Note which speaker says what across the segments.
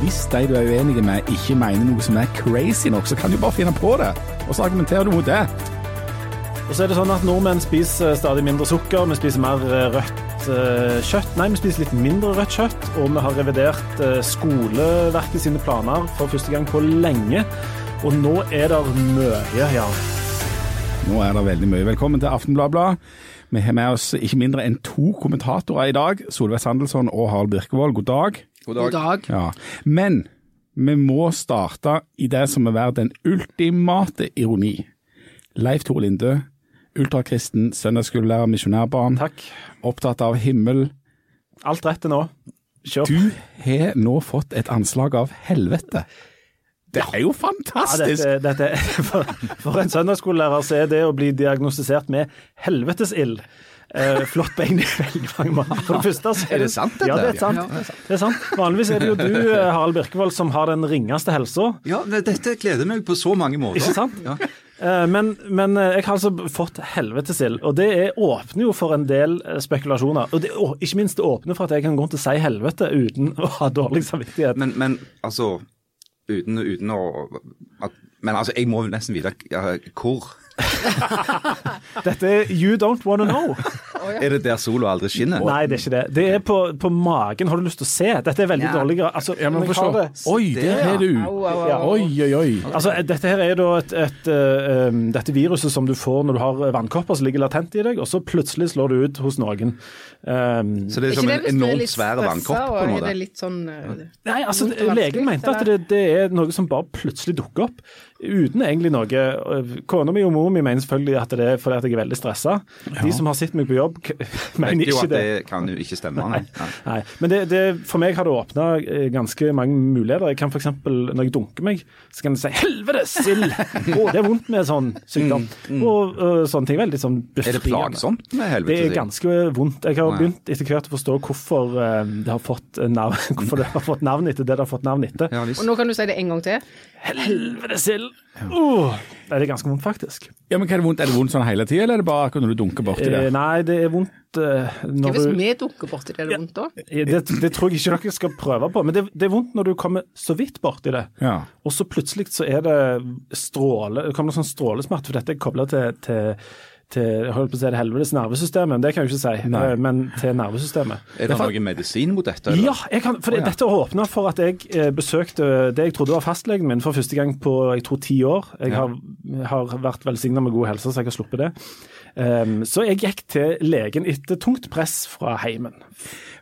Speaker 1: Hvis de du er uenig med, ikke mener noe som er crazy nok, så kan du bare finne på det. Og så argumenterer du mot det.
Speaker 2: Og så er det sånn at nordmenn spiser stadig mindre sukker, vi spiser mer eh, rødt eh, kjøtt. Nei, vi spiser litt mindre rødt kjøtt, og vi har revidert eh, skoleverket sine planer for første gang på lenge. Og nå er det mye, ja.
Speaker 1: Nå er det veldig mye. Velkommen til Aftenbladblad. Vi har med oss ikke mindre enn to kommentatorer i dag. Solveig Sandelsson og Harald Birkevold, god dag.
Speaker 3: God dag.
Speaker 1: Ja. Men vi må starte i det som må være den ultimate ironi. Leif Tore Lindø, ultrakristen, søndagsskolelærer, misjonærbarn.
Speaker 2: Takk.
Speaker 1: Opptatt av himmel.
Speaker 2: Alt rett til nå. Kjør.
Speaker 1: Du har nå fått et anslag av helvete. Det er jo
Speaker 2: Ja,
Speaker 1: fantastisk!
Speaker 2: dette, dette, for, for en søndagsskolelærer så er det å bli diagnostisert med helvetesild eh, flott bein i veldig mange måter. For det første så
Speaker 3: Er det sant, dette?
Speaker 2: Ja, det er sant.
Speaker 3: Ja.
Speaker 2: Det er sant. Vanligvis er det jo du, eh, Harald Birkevold, som har den ringeste helsa.
Speaker 3: Ja, dette gleder meg på så mange måter.
Speaker 2: Ikke sant?
Speaker 3: Ja.
Speaker 2: Eh, Men, men jeg har altså fått helvetesild, og det er, åpner jo for en del spekulasjoner. Og det, og ikke minst det åpner for at jeg kan gå rundt og si helvete uten å ha dårlig samvittighet.
Speaker 3: Men, men altså uten, uten å at, Men altså, jeg må nesten vite hvor.
Speaker 2: Dette er You Don't Wanna Know.
Speaker 3: Er det der sola aldri skinner?
Speaker 2: Nei, det er ikke det. Det er på, på magen. Har du lyst til å se? Dette er veldig
Speaker 3: Ja.
Speaker 2: dårlig altså,
Speaker 1: Ja, men
Speaker 2: har
Speaker 1: se. Oi, der er du.
Speaker 2: Ja.
Speaker 1: Oi, oi, oi.
Speaker 2: Altså, dette her er da et, et, eh, um, dette viruset som du får når du har vannkopper som ligger latent i deg, og så plutselig slår du ut hos noen. Um,
Speaker 3: Så det er som en enormt svær vannkopp på en
Speaker 4: er
Speaker 3: måte.
Speaker 4: det litt sånn uh,
Speaker 2: Nei, altså, legen mente at det, det er noe som bare plutselig dukker opp, uten egentlig noe Kona mi og mor mi mener selvfølgelig at det er fordi at jeg er veldig stressa. De som har sett meg på jobb, mener
Speaker 3: Vet jo
Speaker 2: ikke
Speaker 3: at
Speaker 2: det.
Speaker 3: det kan jo ikke stemme.
Speaker 2: Nei.
Speaker 3: Nei.
Speaker 2: Nei. Men det, det, for meg har det åpna ganske mange muligheter. Jeg kan f.eks. når jeg dunker meg, så kan jeg si 'helvete, sild'! Å, det er vondt med sånn sykdom. Og, og sånne ting. Veldig sånn
Speaker 3: Er det plagsomt med
Speaker 2: Det er ganske vondt. Jeg har begynt etter hvert å forstå hvorfor det har fått navn, hvorfor det har fått navn etter det det har fått navn etter.
Speaker 3: Ja.
Speaker 4: Og nå kan du si det en gang til.
Speaker 2: Helvete sild! Uh, det er ganske vondt, faktisk.
Speaker 1: Ja, men hva Er det vondt Er det vondt sånn hele tida, eller er det bare akkurat når du dunker borti det?
Speaker 2: Eh, nei, det er vondt eh, når
Speaker 4: hvis
Speaker 2: du
Speaker 4: vi dunker borti det, er det vondt da?
Speaker 2: Eh, det, det tror jeg ikke dere skal prøve på, men det, det er vondt når du kommer så vidt borti det.
Speaker 1: Ja.
Speaker 2: Og så plutselig så er det stråle, det kommer det sånn strålesmerte, for dette er kobla til, til, til jeg holdt på å si det helvetes nervesystemet, men det kan jeg jo ikke si,
Speaker 1: Nei.
Speaker 2: eh, men til nervesystemet.
Speaker 3: Er det noe medisin mot dette? eller?
Speaker 2: Ja, jeg kan, for
Speaker 3: oh, ja.
Speaker 2: dette åpna for at jeg eh, besøkte det jeg trodde var fastlegen min for første gang på jeg tror ti år. Jeg
Speaker 3: Ja.
Speaker 2: har, har vært velsigna med god helse, så jeg har sluppet det. Um, så jeg gikk til legen etter tungt press fra heimen.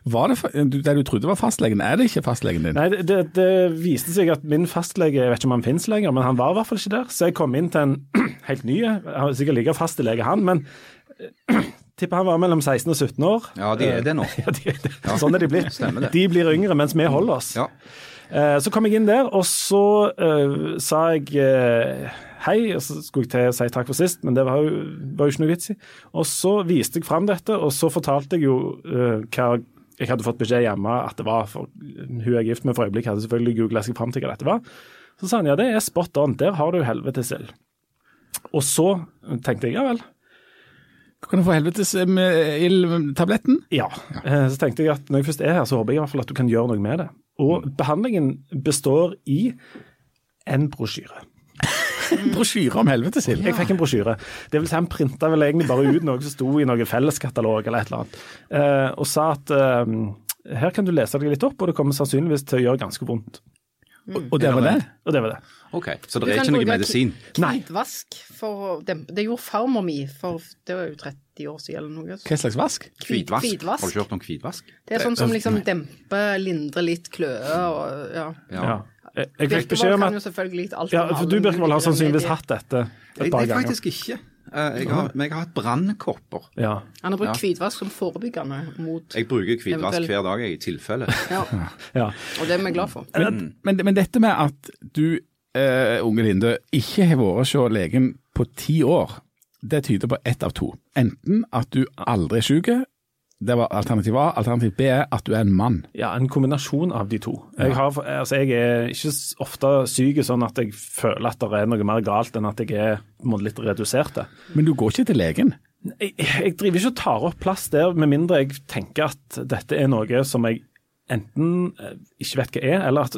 Speaker 1: Var det det du trodde var fastlegen, er det ikke fastlegen din?
Speaker 2: Nei, det, det, det viste seg at min fastlege, jeg vet ikke om han finnes lenger, men han var i hvert fall ikke der. Så jeg kom inn til en helt ny, sikkert like faste lege han, men eh, tipper han var mellom 16 og 17 år.
Speaker 3: Ja, de er det nå.
Speaker 2: Ja, de, de, Sånn er de blitt.
Speaker 3: Stemmer det.
Speaker 2: De blir yngre mens vi holder oss.
Speaker 3: Ja.
Speaker 2: Eh, Så kom jeg inn der, og så uh, sa jeg uh, hei, og så skulle jeg til å si takk for sist, men det var jo, var jo ikke noe vits i. Og så viste jeg fram dette, og så fortalte jeg jo uh, hva jeg hadde fått beskjed hjemme at det var for hun jeg er gift med for øyeblikk, hadde selvfølgelig googla seg fram til hva dette var. Så sa han ja, det er spot on, der har du helvete selv. Og så tenkte jeg ja vel,
Speaker 1: Kan du få helvetes eh, ildtabletten?
Speaker 2: Ja. ja. Så tenkte jeg at når jeg først er her, så håper jeg i hvert fall at du kan gjøre noe med det. Og behandlingen består i en brosjyre.
Speaker 1: Brosjyre om helvetes ild? Ja.
Speaker 2: Jeg fikk en brosjyre. Det vil si Han printa vel egentlig bare ut noe som sto i noen felleskatalog eller et eller annet, eh, og sa at eh, her kan du lese deg litt opp, og det kommer sannsynligvis til å gjøre ganske vondt.
Speaker 1: Og det var det?
Speaker 2: Og det var det.
Speaker 3: OK, så
Speaker 4: Du
Speaker 3: det er ikke noe medisin?
Speaker 2: Nei.
Speaker 4: Hvitvask for det, Det gjorde farmor mi for det var jo 30 år siden eller noe.
Speaker 1: Hva slags vask?
Speaker 3: Kvitvask.
Speaker 4: kvitvask.
Speaker 3: Har du ikke hørt om kvitvask?
Speaker 4: Det er sånn som liksom demper, lindrer litt kløe og ja.
Speaker 2: Ja. Jeg, jeg fikk beskjed om at ja, for Du Birkevold, har sannsynligvis hatt dette et
Speaker 3: Jeg,
Speaker 2: par
Speaker 3: jeg
Speaker 2: ganger.
Speaker 3: faktisk ikke. Eh, Jeg har, men jeg har hatt brannkopper.
Speaker 2: Ja.
Speaker 4: Han har brukt
Speaker 3: Ja.
Speaker 4: hvitvask som forebyggende mot
Speaker 3: Jeg bruker hvitvask hver dag, jeg, i tilfelle.
Speaker 4: ja.
Speaker 2: ja.
Speaker 4: Og det er vi glad for.
Speaker 1: Men, men, men dette med at du, uh, unge Linde, ikke har vært hos legen på ti år, det tyder på ett av to. Enten at du aldri er syk, det var alternativ A. Alternativ B er at du er en mann.
Speaker 2: Ja, en kombinasjon av de to. Jeg, har, altså, jeg er ikke ofte syk sånn at jeg føler at det er noe mer galt enn at jeg er litt redusert.
Speaker 1: Men du går ikke til legen.
Speaker 2: Jeg, jeg driver ikke og tar opp plass der, med mindre jeg tenker at dette er noe som jeg enten eh, ikke vet hva er, eller at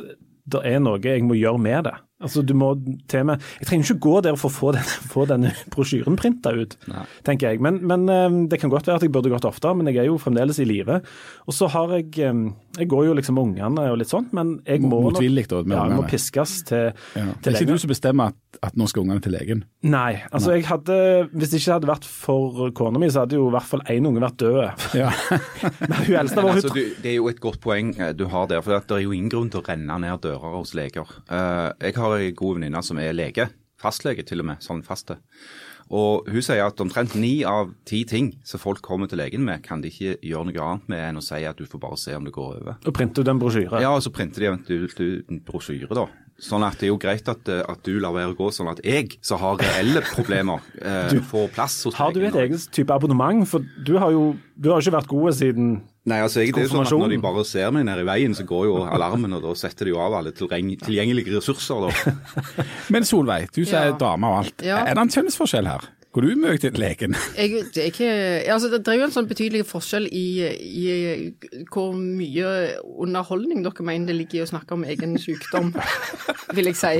Speaker 2: det er noe jeg må gjøre med det. Altså, du må til med Jeg trenger ikke gå der for å få, denne, få denne brosjyren printa ut,
Speaker 3: Nei.
Speaker 2: tenker jeg. Men, men eh, det kan godt være at jeg burde gått oftere, men jeg er jo fremdeles i live. Og så har jeg eh, Jeg går jo liksom med ungene og litt sånt, men jeg må,
Speaker 1: Motvillig da, med
Speaker 2: ja, jeg må piskes til,
Speaker 1: Ja. Det er ikke du som bestemmer at, at nå skal ungene til legen.
Speaker 2: Nei. altså jeg hadde, Hvis det ikke hadde vært for kona mi, så hadde jo i hvert fall én unge vært død.
Speaker 1: Ja.
Speaker 2: Men hun eldste var
Speaker 3: altså,
Speaker 2: hun
Speaker 3: du, det er jo et godt poeng eh, du har der. For det er jo ingen grunn til å renne ned dører hos leger. Eh, jeg har ei god venninne som er lege. Fastlege til og med, sånn faste. Og hun sier at omtrent ni av ti ting som folk kommer til legen med, kan de ikke gjøre noe annet med enn å si at du får bare se om det går over.
Speaker 2: og printer ut en brosjyre.
Speaker 3: Ja, og så printer de eventuelt ut en brosjyre, da. Sånn at det er jo greit at, eh, at du lar være å gå, sånn at jeg, som har reelle problemer, eh, får plass hos
Speaker 2: Har du et eget type abonnement? For du har jo du har ikke vært god siden
Speaker 3: Nei, altså jeg, det er jo sånn at Når de bare ser meg nede i veien, så går jo alarmen, og da setter de jo av alle tilgjengelige ressurser. da.
Speaker 1: Men Solveig, du som er
Speaker 4: Ja.
Speaker 1: dame og alt.
Speaker 4: Ja.
Speaker 1: Er det en kjønnsforskjell her? Går du mye til legen?
Speaker 4: Jeg, det, er ikke, altså det er jo en sånn betydelig forskjell i, i hvor mye underholdning dere mener det ligger i å snakke om egen sykdom, vil jeg si.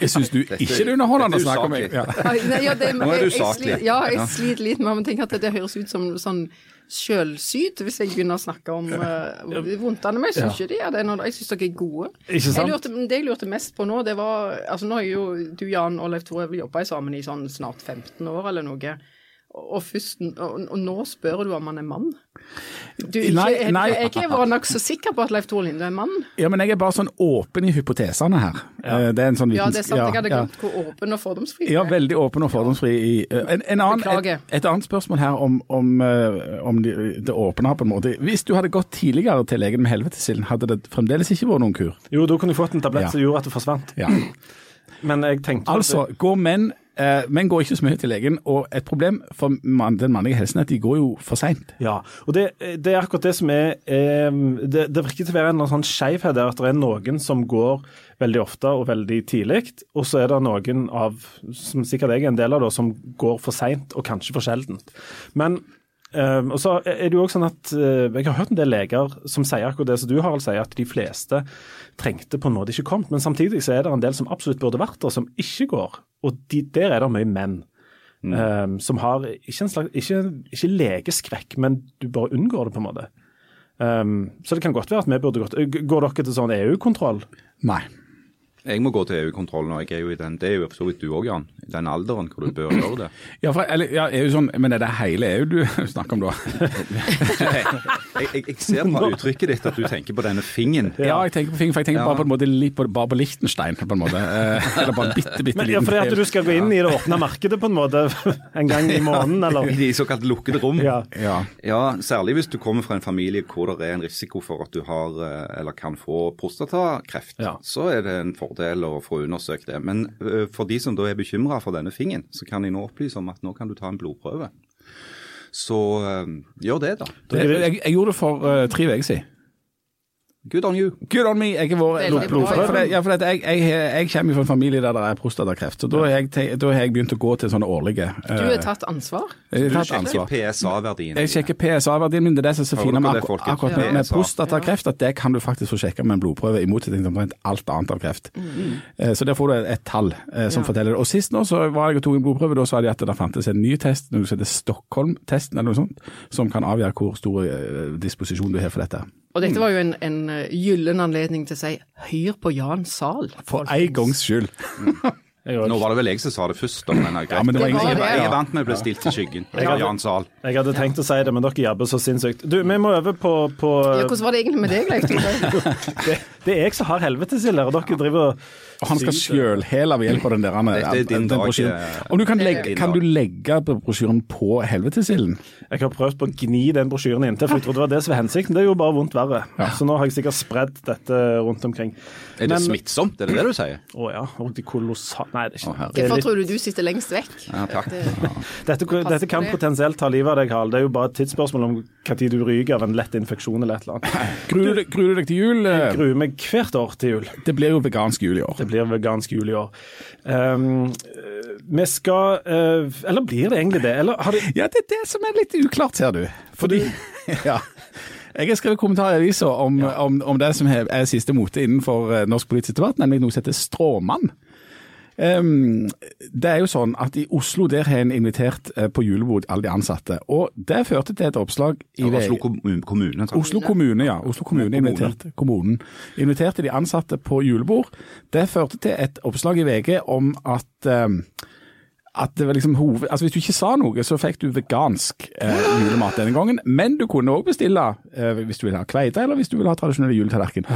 Speaker 1: Jeg syns du ikke det er underholdende å snakke om
Speaker 3: egen
Speaker 1: ja.
Speaker 4: Nei, ja, det,
Speaker 3: Nå er du saklig.
Speaker 4: Ja, jeg sliter litt med å tenke at det høres ut som sånn sjølsyd hvis jeg begynner å snakke om uh, vondtene. Men jeg syns ikke de er det. Når, jeg syns dere er gode.
Speaker 2: Ikke sant?
Speaker 4: Jeg lurte, det jeg lurte mest på nå, det var altså Nå har jo du, Jan og Leif Tore jobba sammen i sånn snart 15 år eller noe. Og, først, og, og nå spør du om han er mann? Du, ikke,
Speaker 1: Nei,
Speaker 4: jeg,
Speaker 1: nei.
Speaker 4: jeg, jeg var nokså sikker på at Leif Tore Linde er mann.
Speaker 1: ja, men jeg er bare sånn åpen i hypotesene her. Ja. Det er en sånn
Speaker 4: Ja, det er sant. Jeg hadde
Speaker 1: ja,
Speaker 4: glemt hvor åpen og fordomsfri
Speaker 1: Ja, veldig åpen og fordomsfri. i eh, en, en annen, et,
Speaker 4: Beklager.
Speaker 1: et annet spørsmål her om, om, eh, om de, det åpne på en måte. Hvis du hadde gått tidligere til legen med helvetesilden, hadde det fremdeles ikke vært noen kur?
Speaker 2: Jo, da kunne du fått en tablett
Speaker 1: Ja.
Speaker 2: som gjorde at det forsvant.
Speaker 1: Ja.
Speaker 2: Men jeg tenkte at
Speaker 1: Altså, går menn eh, Menn går ikke så mye til legen, og et problem for man, den mannlige helsen er at de går jo for seint.
Speaker 2: Ja, og det, det er akkurat det som er eh, det, det virker til å være en sånn skjevhet der at det er noen som går veldig ofte og veldig tidlig, og så er det noen av, som sikkert jeg er en del av, da, som går for seint og kanskje for sjeldent. Men eh, og så er det jo også sånn at eh, Jeg har hørt en del leger som sier akkurat det som du Harald sier, at de fleste trengte på en måte ikke kommet. Men samtidig så er det en del som absolutt burde vært der, som ikke går. Og de, der er det mye menn. eh, som har ikke, en slags, ikke, ikke legeskrekk, men du bare unngår det, på en måte. Um, så det kan godt være at vi burde gått Går dere til sånn EU-kontroll?
Speaker 1: Nei.
Speaker 3: Jeg må gå til EU-kontroll nå. Jeg er jo i den, det er jo for så vidt du òg, Jan. I den alderen hvor du bør gjøre det.
Speaker 1: Ja, for, eller, ja, er jo sånn, men er det hele EU du snakker om da?
Speaker 3: Jeg, jeg, jeg ser på uttrykket ditt at du tenker på denne fingen.
Speaker 1: Ja, jeg tenker på fingen, for jeg tenker
Speaker 3: Ja.
Speaker 1: bare på en måte på, bare på Liechtenstein, på en måte. Eh, eller bare en bitte, bitte
Speaker 2: Men, ja,
Speaker 1: liten
Speaker 2: fordi at du skal gå inn i det åpne markedet på en måte en gang i måneden, eller?
Speaker 3: I de såkalt lukkede rom.
Speaker 2: Ja.
Speaker 1: Ja.
Speaker 3: Ja, særlig hvis du kommer fra en familie hvor det er en risiko for at du har eh, eller kan få prostatakreft.
Speaker 2: Ja.
Speaker 3: Så er det en fordel å få undersøkt det. Men eh, for de som da er bekymra for denne fingen, så kan jeg nå opplyse om at nå kan du ta en blodprøve. Så eh, gjør det, da.
Speaker 1: Det, jeg, jeg gjorde det for uh, tre uker siden.
Speaker 3: Good on you.
Speaker 1: Good on me. Jeg har vært
Speaker 4: Veldig
Speaker 1: blodprøve.
Speaker 4: ja.
Speaker 1: For, ja, for jeg, jeg, jeg kommer fra en familie der det er prostatakreft, så da har jeg, da har jeg begynt å gå til sånne årlige.
Speaker 4: Du har tatt ansvar.
Speaker 1: Jeg
Speaker 3: Du
Speaker 1: har tatt
Speaker 3: sjekker
Speaker 1: ansvar.
Speaker 3: PSA-verdien.
Speaker 1: Jeg sjekker PSA-verdien min. Det er det som er så fint med, akkurat med,
Speaker 3: Ja.
Speaker 1: med prostatakreft, at det kan du faktisk få sjekka med en blodprøve, i motsetning til omtrent alt annet av kreft. Eh, Så der får du et, et tall uh, som
Speaker 4: Ja.
Speaker 1: forteller det. Og Sist nå så var jeg og tok en blodprøve, da sa de at det fantes en ny test, noe som heter Stockholm-testen, eller noe sånt, som kan avgjøre hvor stor eh, disposisjon du har for dette.
Speaker 4: Og dette var jo en, en eh, gyllen anledning til å si hyr på Jan Zahl.
Speaker 1: For en gangs skyld.
Speaker 3: Nå var det vel jeg som sa det først, da, men.
Speaker 1: Ja, men det var
Speaker 3: jeg,
Speaker 1: ingen-
Speaker 3: jeg, jeg er vant med å bli stilt i skyggen.
Speaker 2: Jeg hadde-
Speaker 3: Jan Zahl.
Speaker 2: jeg hadde tenkt å si det, men dere jabber så sinnssykt. Du, vi må over på, på
Speaker 4: Ja, hvordan var det egentlig med deg, Leif Tore?
Speaker 2: det, det er jeg som har helvetesild her, og dere driver
Speaker 1: Og han skal sjølhele ved hjelp av den der
Speaker 3: Dette er din
Speaker 1: den
Speaker 3: dag,
Speaker 1: brosjyren. du kan, legge, kan du legge brosjyren på helvetesilden?
Speaker 2: Jeg har prøvd på å gni den brosjyren inntil, for jeg trodde det var det som var hensikten. Det er jo bare vondt verre. Så nå har jeg sikkert spredd dette rundt omkring.
Speaker 3: Er det
Speaker 2: Men-
Speaker 3: smittsomt, er det det du sier?
Speaker 2: Å ja. Og de kolossal... Nei, det er ikke det. er
Speaker 4: Hvorfor tror du du sitter lengst vekk?
Speaker 3: Ja, takk.
Speaker 2: Dette, dette kan potensielt ta livet av deg, Harald. Det er jo bare et tidsspørsmål om når du ryker av en lett infeksjon eller et eller annet.
Speaker 1: Gruer du, du deg til jul?
Speaker 2: Jeg gruer meg hvert år til jul.
Speaker 1: Det blir jo vegansk jul i år.
Speaker 2: Det blir vegansk jul i år. Um, vi skal uh, Eller blir det egentlig det? Eller har de
Speaker 1: Ja, det er det som er litt uklart, ser du. Fordi Ja. Jeg har skrevet kommentar i avisa om, om, om det som er er siste mote innenfor eh, norsk politisk debatt, nemlig noe som heter stråmann. Em, det er jo sånn at I Oslo der har en invitert eh, på julebord alle de ansatte. og Det førte til et oppslag i
Speaker 3: Oslo kommune. takk.
Speaker 1: Oslo kommune, ja. Oslo kommune inviterte, kommunen inviterte de ansatte på julebord. Det førte til et oppslag i VG om at em, at det var liksom hoved... Altså Hvis du ikke sa noe, så fikk du vegansk eh, julemat denne gangen. Men du kunne òg bestille eh, hvis du vil ha kveite, eller hvis du vil ha tradisjonell juletallerken.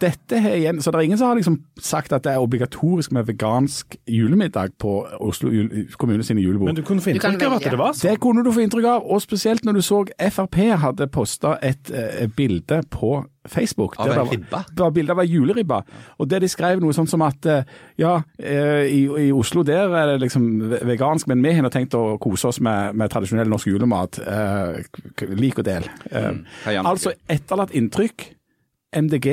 Speaker 1: Dette her igjen, Så det er ingen som har liksom sagt at det er obligatorisk med vegansk julemiddag på Oslo jul, kommune sine julebord.
Speaker 2: Men du kunne få inntrykk av at det var sånn.
Speaker 1: Det kunne du få inntrykk av, og spesielt når du så Frp hadde posta et eh, bilde på Facebook.
Speaker 3: Av en
Speaker 1: det
Speaker 3: ribbe?
Speaker 1: Det var bilde av ei juleribbe. Og der de skrev noe sånt som at eh, ja, eh, i, i Oslo der er det liksom vegansk, men vi har tenkt å kose oss med, med tradisjonell norsk julemat. Eh, lik og del. Eh,
Speaker 3: Hei,
Speaker 1: altså etterlatt inntrykk. MDG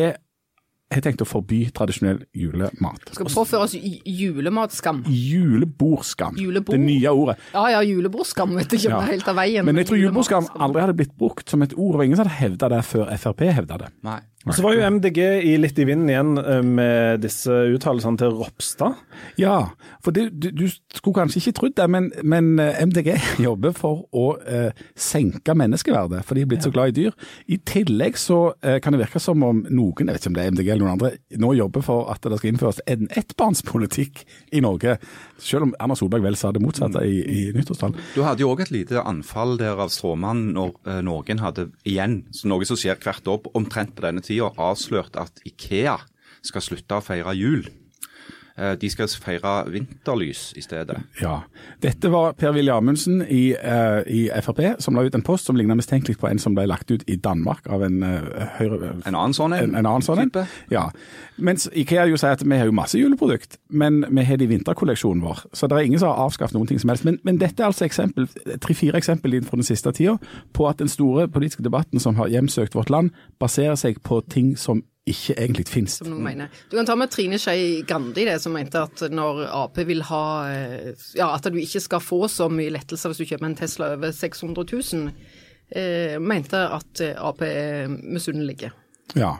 Speaker 1: har tenkt å forby tradisjonell julemat.
Speaker 4: Skal påføre oss julematskam.
Speaker 1: Julebordskam.
Speaker 4: Julebord?
Speaker 1: Det nye ordet.
Speaker 4: Ja ja, julebordskam vet ikke om
Speaker 1: Ja.
Speaker 4: det er helt av veien.
Speaker 1: Men jeg tror
Speaker 4: julebordskam
Speaker 1: aldri hadde blitt brukt som et ord, og ingen hadde hevda det før Frp hevda det.
Speaker 3: Nei.
Speaker 2: Og så var jo MDG i litt i vinden igjen eh, med disse uttalelsene til Ropstad.
Speaker 1: Ja, for det, du, du skulle kanskje ikke trodd det, men, men eh, MDG jobber for å eh, senke menneskeverdet, for de er blitt så glad i dyr. I tillegg så eh, kan det virke som om noen, jeg vet ikke om det er MDG eller noen andre, nå jobber for at det skal innføres en ettbarnspolitikk i Norge, selv om Erna Solberg vel sa det motsatte i, i nyttårstalen.
Speaker 3: Du hadde jo òg et lite anfall der av stråmann når eh, noen hadde igjen, så noe som skjer hvert år omtrent på denne tida, avslørt at Ikea skal slutte å feire jul. Eh, De skal feire vinterlys i stedet.
Speaker 1: Ja. Dette var Per-Willy Amundsen i, eh, i Frp som la ut en post som lignet mistenkelig på en som ble lagt ut i Danmark av en uh, høyre...
Speaker 3: En annen sånn
Speaker 1: en, en annen sånn en. Ja. Mens Ikea jo sier at vi har jo masse juleprodukt, men vi har det i vinterkolleksjonen vår. Så det er ingen som har avskaffet noen ting som helst. Men, men dette er altså eksempel, tre-fire eksempel fra den siste tida på at den store politiske debatten som har hjemsøkt vårt land, baserer seg på ting som ikke egentlig finnes.
Speaker 4: som noen mener. Du kan ta med Trine Skei Gandhi, det, som mente at når Ap vil ha eh, Ja, at du ikke skal få så mye lettelser hvis du kjøper en Tesla over 600 000. Eh, mente at eh, Ap er misunnelige.
Speaker 1: Ja,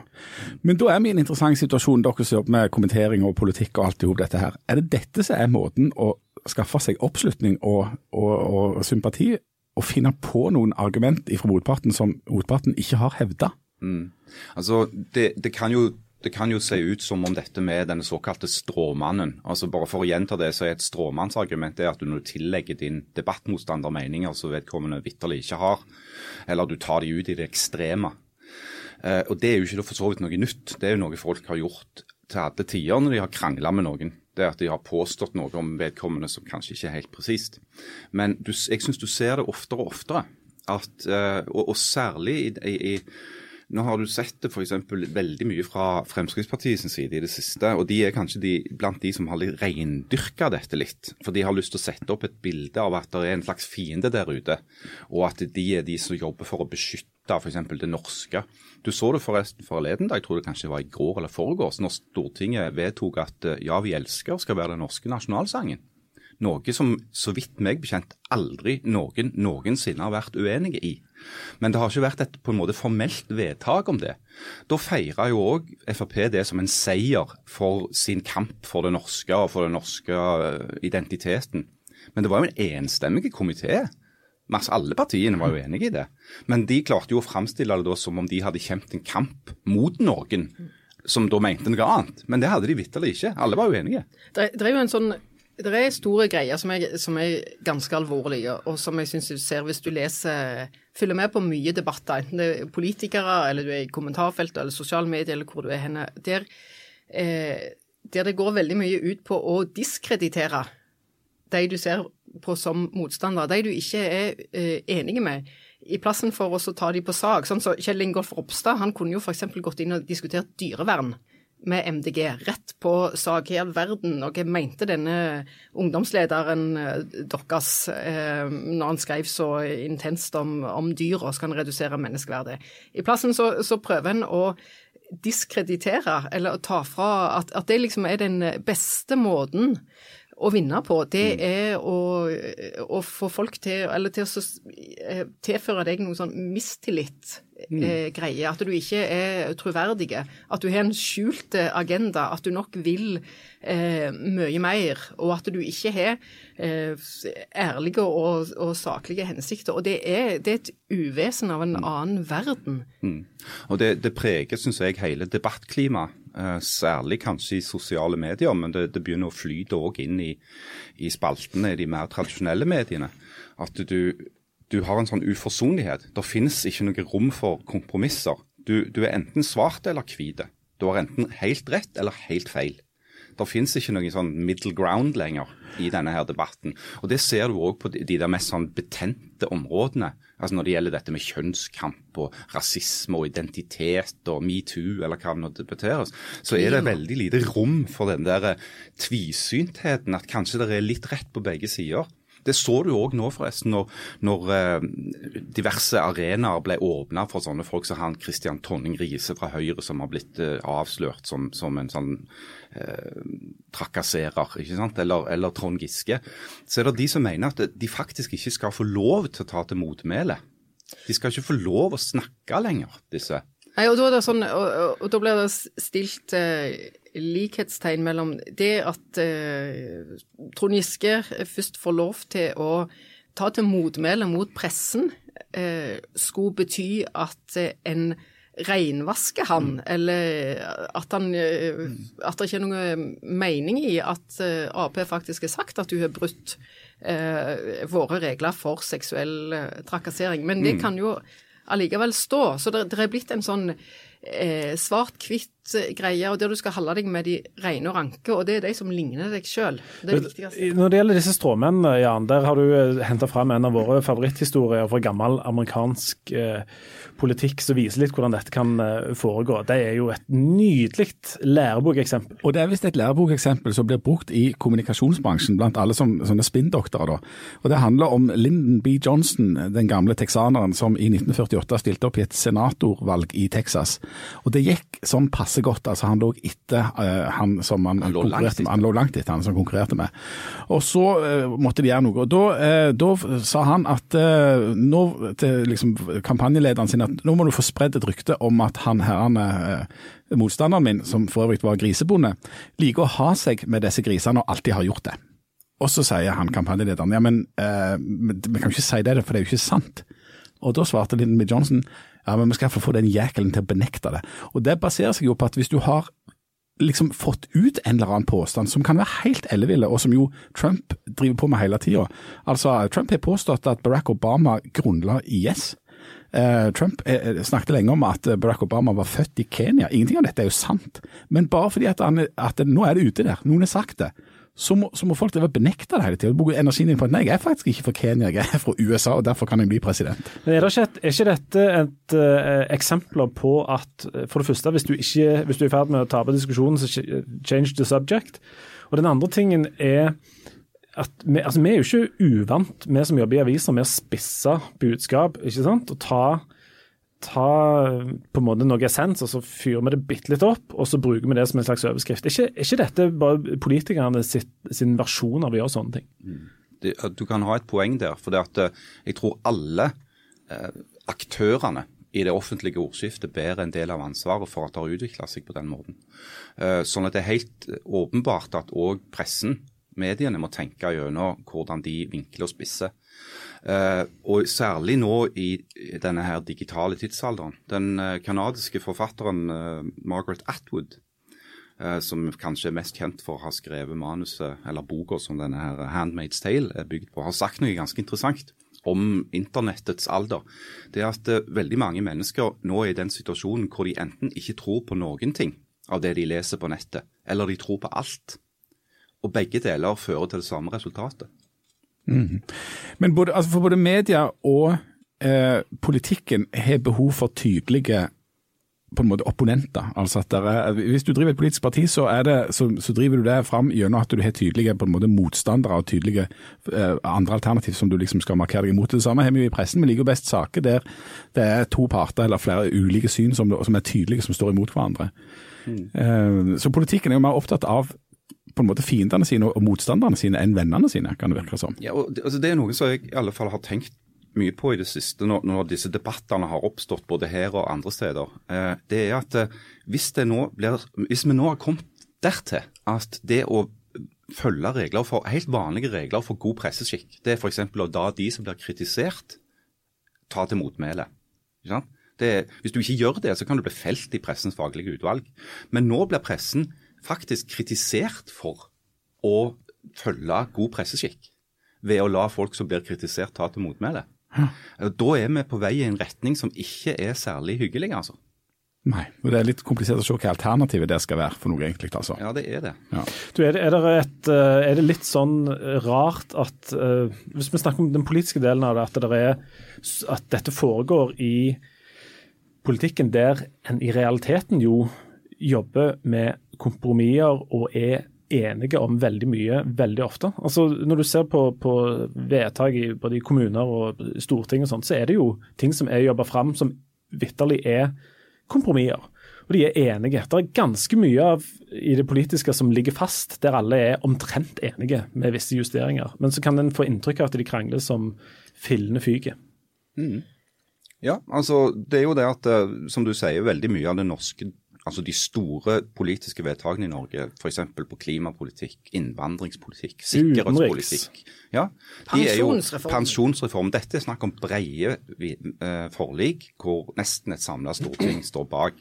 Speaker 1: men da er vi i en interessant situasjon, dere som jobber med kommentering og politikk og alt i hop dette her. Er det dette som er måten å skaffe seg oppslutning og, og, og sympati, og finne på noen argument fra motparten som motparten ikke har hevda?
Speaker 3: Altså, det, det, kan jo, det kan jo se ut som om dette med den såkalte stråmannen altså Bare for å gjenta det, så er et stråmannsargument det at du når du tillegger din debattmotstander meninger som vedkommende vitterlig ikke har, eller du tar de ut i det ekstreme. Eh, og Det er jo ikke for så vidt noe nytt. Det er jo noe folk har gjort til alle tider når de har krangla med noen. Det er at de har påstått noe om vedkommende som kanskje ikke er helt presist. Men du, jeg syns du ser det oftere og oftere. At, eh, og, og særlig i, i nå har du sett det f.eks. veldig mye fra Fremskrittspartiets side i det siste. Og de er kanskje de, blant de som har reindyrka dette litt. For de har lyst til å sette opp et bilde av at det er en slags fiende der ute. Og at de er de som jobber for å beskytte f.eks. det norske. Du så det forresten forleden da jeg tror det kanskje var i går eller foregårs, når Stortinget vedtok at eh, Ja, vi elsker skal være den norske nasjonalsangen. Noe som så vidt meg bekjent aldri noen noensinne har vært uenige i. Men det har ikke vært et på en måte formelt vedtak om det. Da feira jo òg Frp det som en seier for sin kamp for det norske og for den norske eh, identiteten. Men det var jo en enstemmig komité. Masse, alle partiene var jo enige i det. Men de klarte jo å framstille det da som om de hadde kjempet en kamp mot noen som da mente noe annet. Men det hadde de vitterlig ikke. Alle var uenige.
Speaker 4: Det, det er jo en sånn det er store greier som er, som er ganske alvorlige, og som jeg syns du ser hvis du leser Følger med på mye debatter, enten det er politikere, eller du er i kommentarfeltet, eller sosiale medier, eller hvor du er henne. Der, eh, der det går veldig mye ut på å diskreditere de du ser på som motstandere, de du ikke er eh, enige med. I plassen for å ta de på sak. Sånn så Kjell Ingolf Ropstad han kunne jo f.eks. gått inn og diskutert dyrevern med MDG rett på sak i verden. Og hva mente denne ungdomslederen eh, deres eh, når han skrev så intenst om, om dyr og skal redusere menneskeverdet. I plassen så, så prøver en å diskreditere, eller ta fra at, at det liksom er den beste måten å vinne på, det er å, å få folk til Eller til å eh, tilføre deg noe sånn mistillit. Eh, greie, At du ikke er troverdig. At du har en skjult agenda. At du nok vil eh, mye mer. Og at du ikke har eh, ærlige og, og, saklige hensikter. Og det er, det er et uvesen av en annen verden.
Speaker 3: Mm. Og det, det preger, syns jeg, hele debattklimaet. Eh, særlig kanskje i sosiale medier, men det, det begynner å flyte òg inn i, i, spaltene i de mer tradisjonelle mediene. At du, du har en sånn uforsonlighet. Det finnes ikke noe rom for kompromisser. Du, du er enten svart eller hvit. Du har enten helt rett eller helt feil. Det finnes ikke noen sånn middle ground lenger i denne her debatten. Og Det ser du òg på de, de der mest sånn betente områdene. Altså Når det gjelder dette med kjønnskamp og rasisme og identitet og metoo, eller hva det nå debatteres, så er det veldig lite rom for den der tvisyntheten, at kanskje det er litt rett på begge sider. Det så du òg nå, forresten, når, når eh, diverse arenaer ble åpna for sånne folk som han Christian Tonning Riise fra Høyre, som har blitt eh, avslørt som, som en sånn eh, trakasserer, ikke sant? Eller, eller, Trond Giske. Så er det de som mener at de faktisk ikke skal få lov til å ta til motmæle. De skal ikke få lov å snakke lenger, disse.
Speaker 4: Nei, og da, sånn, og, og da blir det stilt eh, likhetstegn mellom det at eh, Trond Giske først får lov til å ta til motmæle mot pressen, eh, skulle bety at eh, en renvasker han, mm. eller at, han, eh, at det ikke er noen mening i at eh, Ap faktisk har sagt at du har brutt eh, våre regler for seksuell trakassering. Men det mm. kan jo allikevel stå. Så det, det er blitt en sånn eh, svart-hvitt-greier, og der du skal holde deg med de rene og ranke. Og det er de som ligner deg sjøl. Det
Speaker 2: Når det gjelder disse stråmennene, Jan, der har du eh, henta fram en av våre favoritthistorier fra gammel amerikansk eh, politikk som viser litt hvordan dette kan eh, foregå. Det er jo et nydelig lærebokeksempel.
Speaker 1: Og det er visst et lærebokeksempel som blir brukt i kommunikasjonsbransjen blant alle som sånne spinndoktorer. Og det handler om Lyndon B. Johnson, den gamle texaneren som i 1948 stilte opp i et senatorvalg i Texas. Og det gikk sånn passe godt. altså Han lå etter uh, han som han, han konkurrerte med. Han lå langt etter han som konkurrerte med. Og så uh, måtte de gjøre noe. og Da, uh, da sa han at nå til liksom, kampanjelederen sin at nå må du få spredd et rykte om at han herrene motstanderen min, som for øvrig var grisebonde, liker å ha seg med disse grisene og alltid har gjort det. Og så sier han kampanjelederen ja, men vi kan ikke si det, for det er jo ikke sant. Og da svarte Lyndon B. Johnson ja, men vi skal få den jækelen til å benekte det. Og Det baserer seg jo på at hvis du har liksom fått ut en eller annen påstand som kan være helt elleville, og som jo Trump driver på med hele tida. Altså, Trump har påstått at Barack Obama grunnla IS. Eh, Trump eh, snakket lenge om at Barack Obama var født i Kenya. Ingenting av dette er jo sant. Men bare fordi at, han, at nå er det ute der, noen har sagt det, så må, så må folk benekte det hele tida. Bruke energien din på at nei, jeg er faktisk ikke fra Kenya, jeg er fra USA, og derfor kan jeg bli president.
Speaker 2: Men Er, det ikke, et, er ikke dette et uh, eksempler på at eh, for det første, hvis du, ikke, hvis du er i ferd med å tape diskusjonen, så change the subject. Og den andre tingen er at vi, altså, vi er jo ikke uvant, vi som jobber i aviser, med å spisse budskap. ikke sant? Og ta ta på en måte noe essens, og så fyrer vi det bitte litt opp, og så bruker vi det som en slags overskrift. Er ikke, ikke dette bare politikerne sitt, sin versjon av å gjøre sånne ting? Mm.
Speaker 3: Du kan ha et poeng der. For det at eh, jeg tror alle eh, aktørene i det offentlige ordskiftet bærer en del av ansvaret for at det har utvikla seg på den måten. Eh, sånn at det er helt åpenbart at òg pressen, mediene, må tenke gjennom hvordan de vinkler og spisser. Uh, og særlig nå i denne her digitale tidsalderen. Den uh, kanadiske forfatteren uh, Margaret Atwood, som kanskje er mest kjent for å ha skrevet manuset, eller boka som denne her 'Handmaid's Tale' er bygd på, har sagt noe ganske interessant om internettets alder. Det er at veldig mange mennesker nå er i den situasjonen hvor de enten ikke tror på noen ting av det de leser på nettet, eller de tror på alt. Og begge deler fører til det samme resultatet.
Speaker 1: Mm. Men både, altså for både media og eh, politikken har behov for tydelige på en måte opponenter. Altså at er, Hvis du driver et politisk parti, så, det, så, så driver du det fram gjennom at du har tydelige på en måte motstandere og tydelige eh, andre alternativ som du liksom skal markere deg imot. Det samme har vi jo i pressen. Vi liker jo best saker der det er to parter eller flere ulike syn som, som er tydelige, som står imot hverandre. Mm. Eh, så politikken er jo mer opptatt av på en måte fiendene sine og motstanderne sine enn vennene sine, kan det virke som.
Speaker 3: Ja, og altså det er noe som jeg i alle fall har tenkt mye på i det siste, når, når disse debattene har oppstått både her og andre steder. Eh, det er at eh, hvis, det nå blir, hvis vi nå har kommet dertil at det å følge regler for, helt vanlige regler for god presseskikk, det er f.eks. å da de som blir kritisert, ta til motmæle. Det, hvis du ikke gjør det, så kan du bli felt i pressens faglige utvalg. Men nå blir pressen faktisk kritisert for å følge god presseskikk ved å la folk som blir kritisert, ta til motmæle. Da er vi på vei i en retning som ikke er særlig hyggelig, altså.
Speaker 1: Nei, og det er litt komplisert å se hva alternativet det skal være for noe, egentlig. altså.
Speaker 3: Ja, det er det.
Speaker 1: Ja.
Speaker 2: Du, er, det, er, det et, eh, er, det, litt sånn rart at uh, Hvis vi snakker om den politiske delen av det, at, det er, at dette foregår i politikken der en i realiteten jo jobber med kompromisser og er enige om veldig mye veldig ofte. Altså Når du ser på, på vedtak i både kommuner og storting og sånt, så er det jo ting som er jobba fram som vitterlig er kompromisser. Og de er enige. Det er ganske mye av, i det politiske som ligger fast, der alle er omtrent enige med visse justeringer. Men så kan en få inntrykk av at de krangler som fillende fyker.
Speaker 3: Mm. Ja, altså det er jo det at, eh, som du sier, veldig mye av det norske altså de store politiske vedtakene i Norge, f.eks. på klimapolitikk, innvandringspolitikk, sikkerhetspolitikk ja, de er jo
Speaker 4: Pensjonsreform.
Speaker 3: Dette er snakk om brede eh, forlik hvor nesten et samla storting står bak.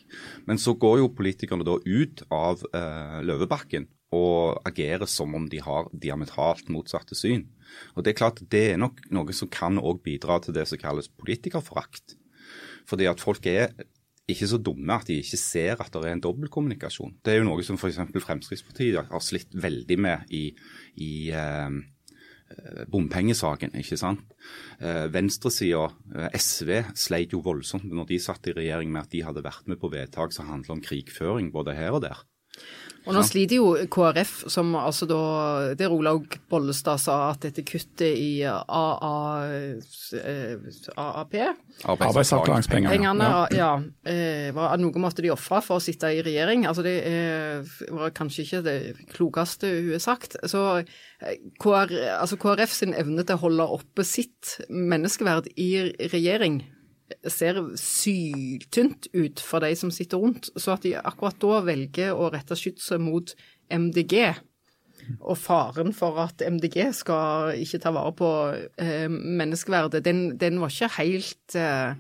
Speaker 3: Men så går jo politikerne da ut av eh, Løvebakken og agerer som om de har diametralt motsatte syn. Og Det er klart det er nok noe som kan også bidra til det som kalles politikerforakt. Fordi at folk er ikke så dumme at de ikke ser at det er en dobbeltkommunikasjon. Det er jo noe som f.eks. Fremskrittspartiet har slitt veldig med i, i eh, bompengesaken. ikke sant? Eh, Venstresida, eh, SV, sleit jo voldsomt når de satt i regjering med at de hadde vært med på vedtak som handler om krigføring både her og der.
Speaker 4: Og nå sliter jo KrF, som altså da Der Olaug Bollestad sa at dette kuttet i AA, AAP
Speaker 1: Arbeidsavklaringspengene.
Speaker 4: Ja. ja, var noe måtte de ofre for å sitte i regjering. Altså Det var kanskje ikke det klokeste hun har sagt. Så KR, altså KrF sin evne til å holde oppe sitt menneskeverd i regjering ser syltynt ut for de som sitter rundt. Så at de akkurat da velger å rette skytset mot MDG, og faren for at MDG skal ikke ta vare på eh, menneskeverdet, den, den, var ikke helt eh,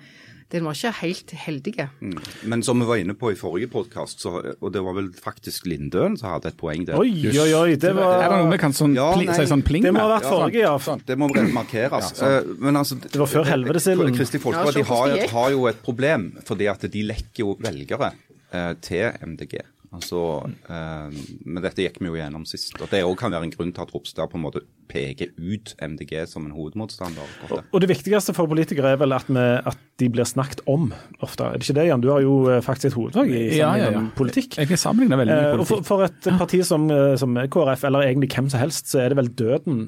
Speaker 4: den var ikke helt heldige.
Speaker 3: Mm. Men som vi var inne på i forrige podkast, og det var vel faktisk Lindøen som hadde et poeng der.
Speaker 2: Oi, oi, oi, det var...
Speaker 1: Er det noe vi kan sånn,
Speaker 3: ja,
Speaker 1: pli, si sånn pling
Speaker 2: Det må ha vært forrige, ja.
Speaker 3: Sånn, det må markeres.
Speaker 1: Ja,
Speaker 3: sånn. Men altså,
Speaker 2: det var før helvetesilden.
Speaker 3: Kristelig Folkeparti har, har, jo et problem, fordi at de lekker jo velgere eh, til MDG. Altså, eh, men dette gikk vi jo gjennom sist. og Det kan være en grunn til at Ropstad på en måte peker ut MDG som en hovedmotstander.
Speaker 2: Og, og Det viktigste for politikere er vel at, vi, at, de blir snakket om ofte. Er det ikke det, Jan? Du har jo eh, faktisk et hovedfag i
Speaker 1: ja, ja, ja.
Speaker 2: politikk.
Speaker 1: Jeg kan sammenligne veldig mye
Speaker 2: eh,
Speaker 1: politikk.
Speaker 2: For, for, et parti som, som KrF, eller egentlig hvem som helst, så er det vel døden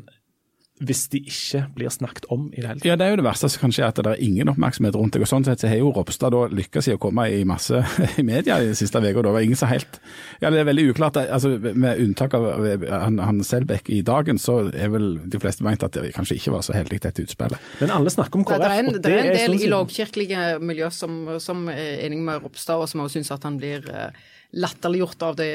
Speaker 2: hvis de ikke blir snakket om i det hele tatt.
Speaker 1: Ja, Det er jo det verste som kan skje, at det er ingen oppmerksomhet rundt det. og Sånn sett så har jo Ropstad da lykkes i å komme i masse i media i siste uka. Det var ingen som helt Ja, det er veldig uklart. altså Med unntak av han, han Selbekk i dagen, så er vel de fleste ment at det kanskje ikke var så heldig dette utspillet.
Speaker 2: Men alle snakker om KrF.
Speaker 4: Det er en,
Speaker 2: og
Speaker 4: det er en del
Speaker 2: sånn
Speaker 4: i lovkirkelige miljø som, som er enig med Ropstad, og som også syns at han blir uh, latterliggjort av det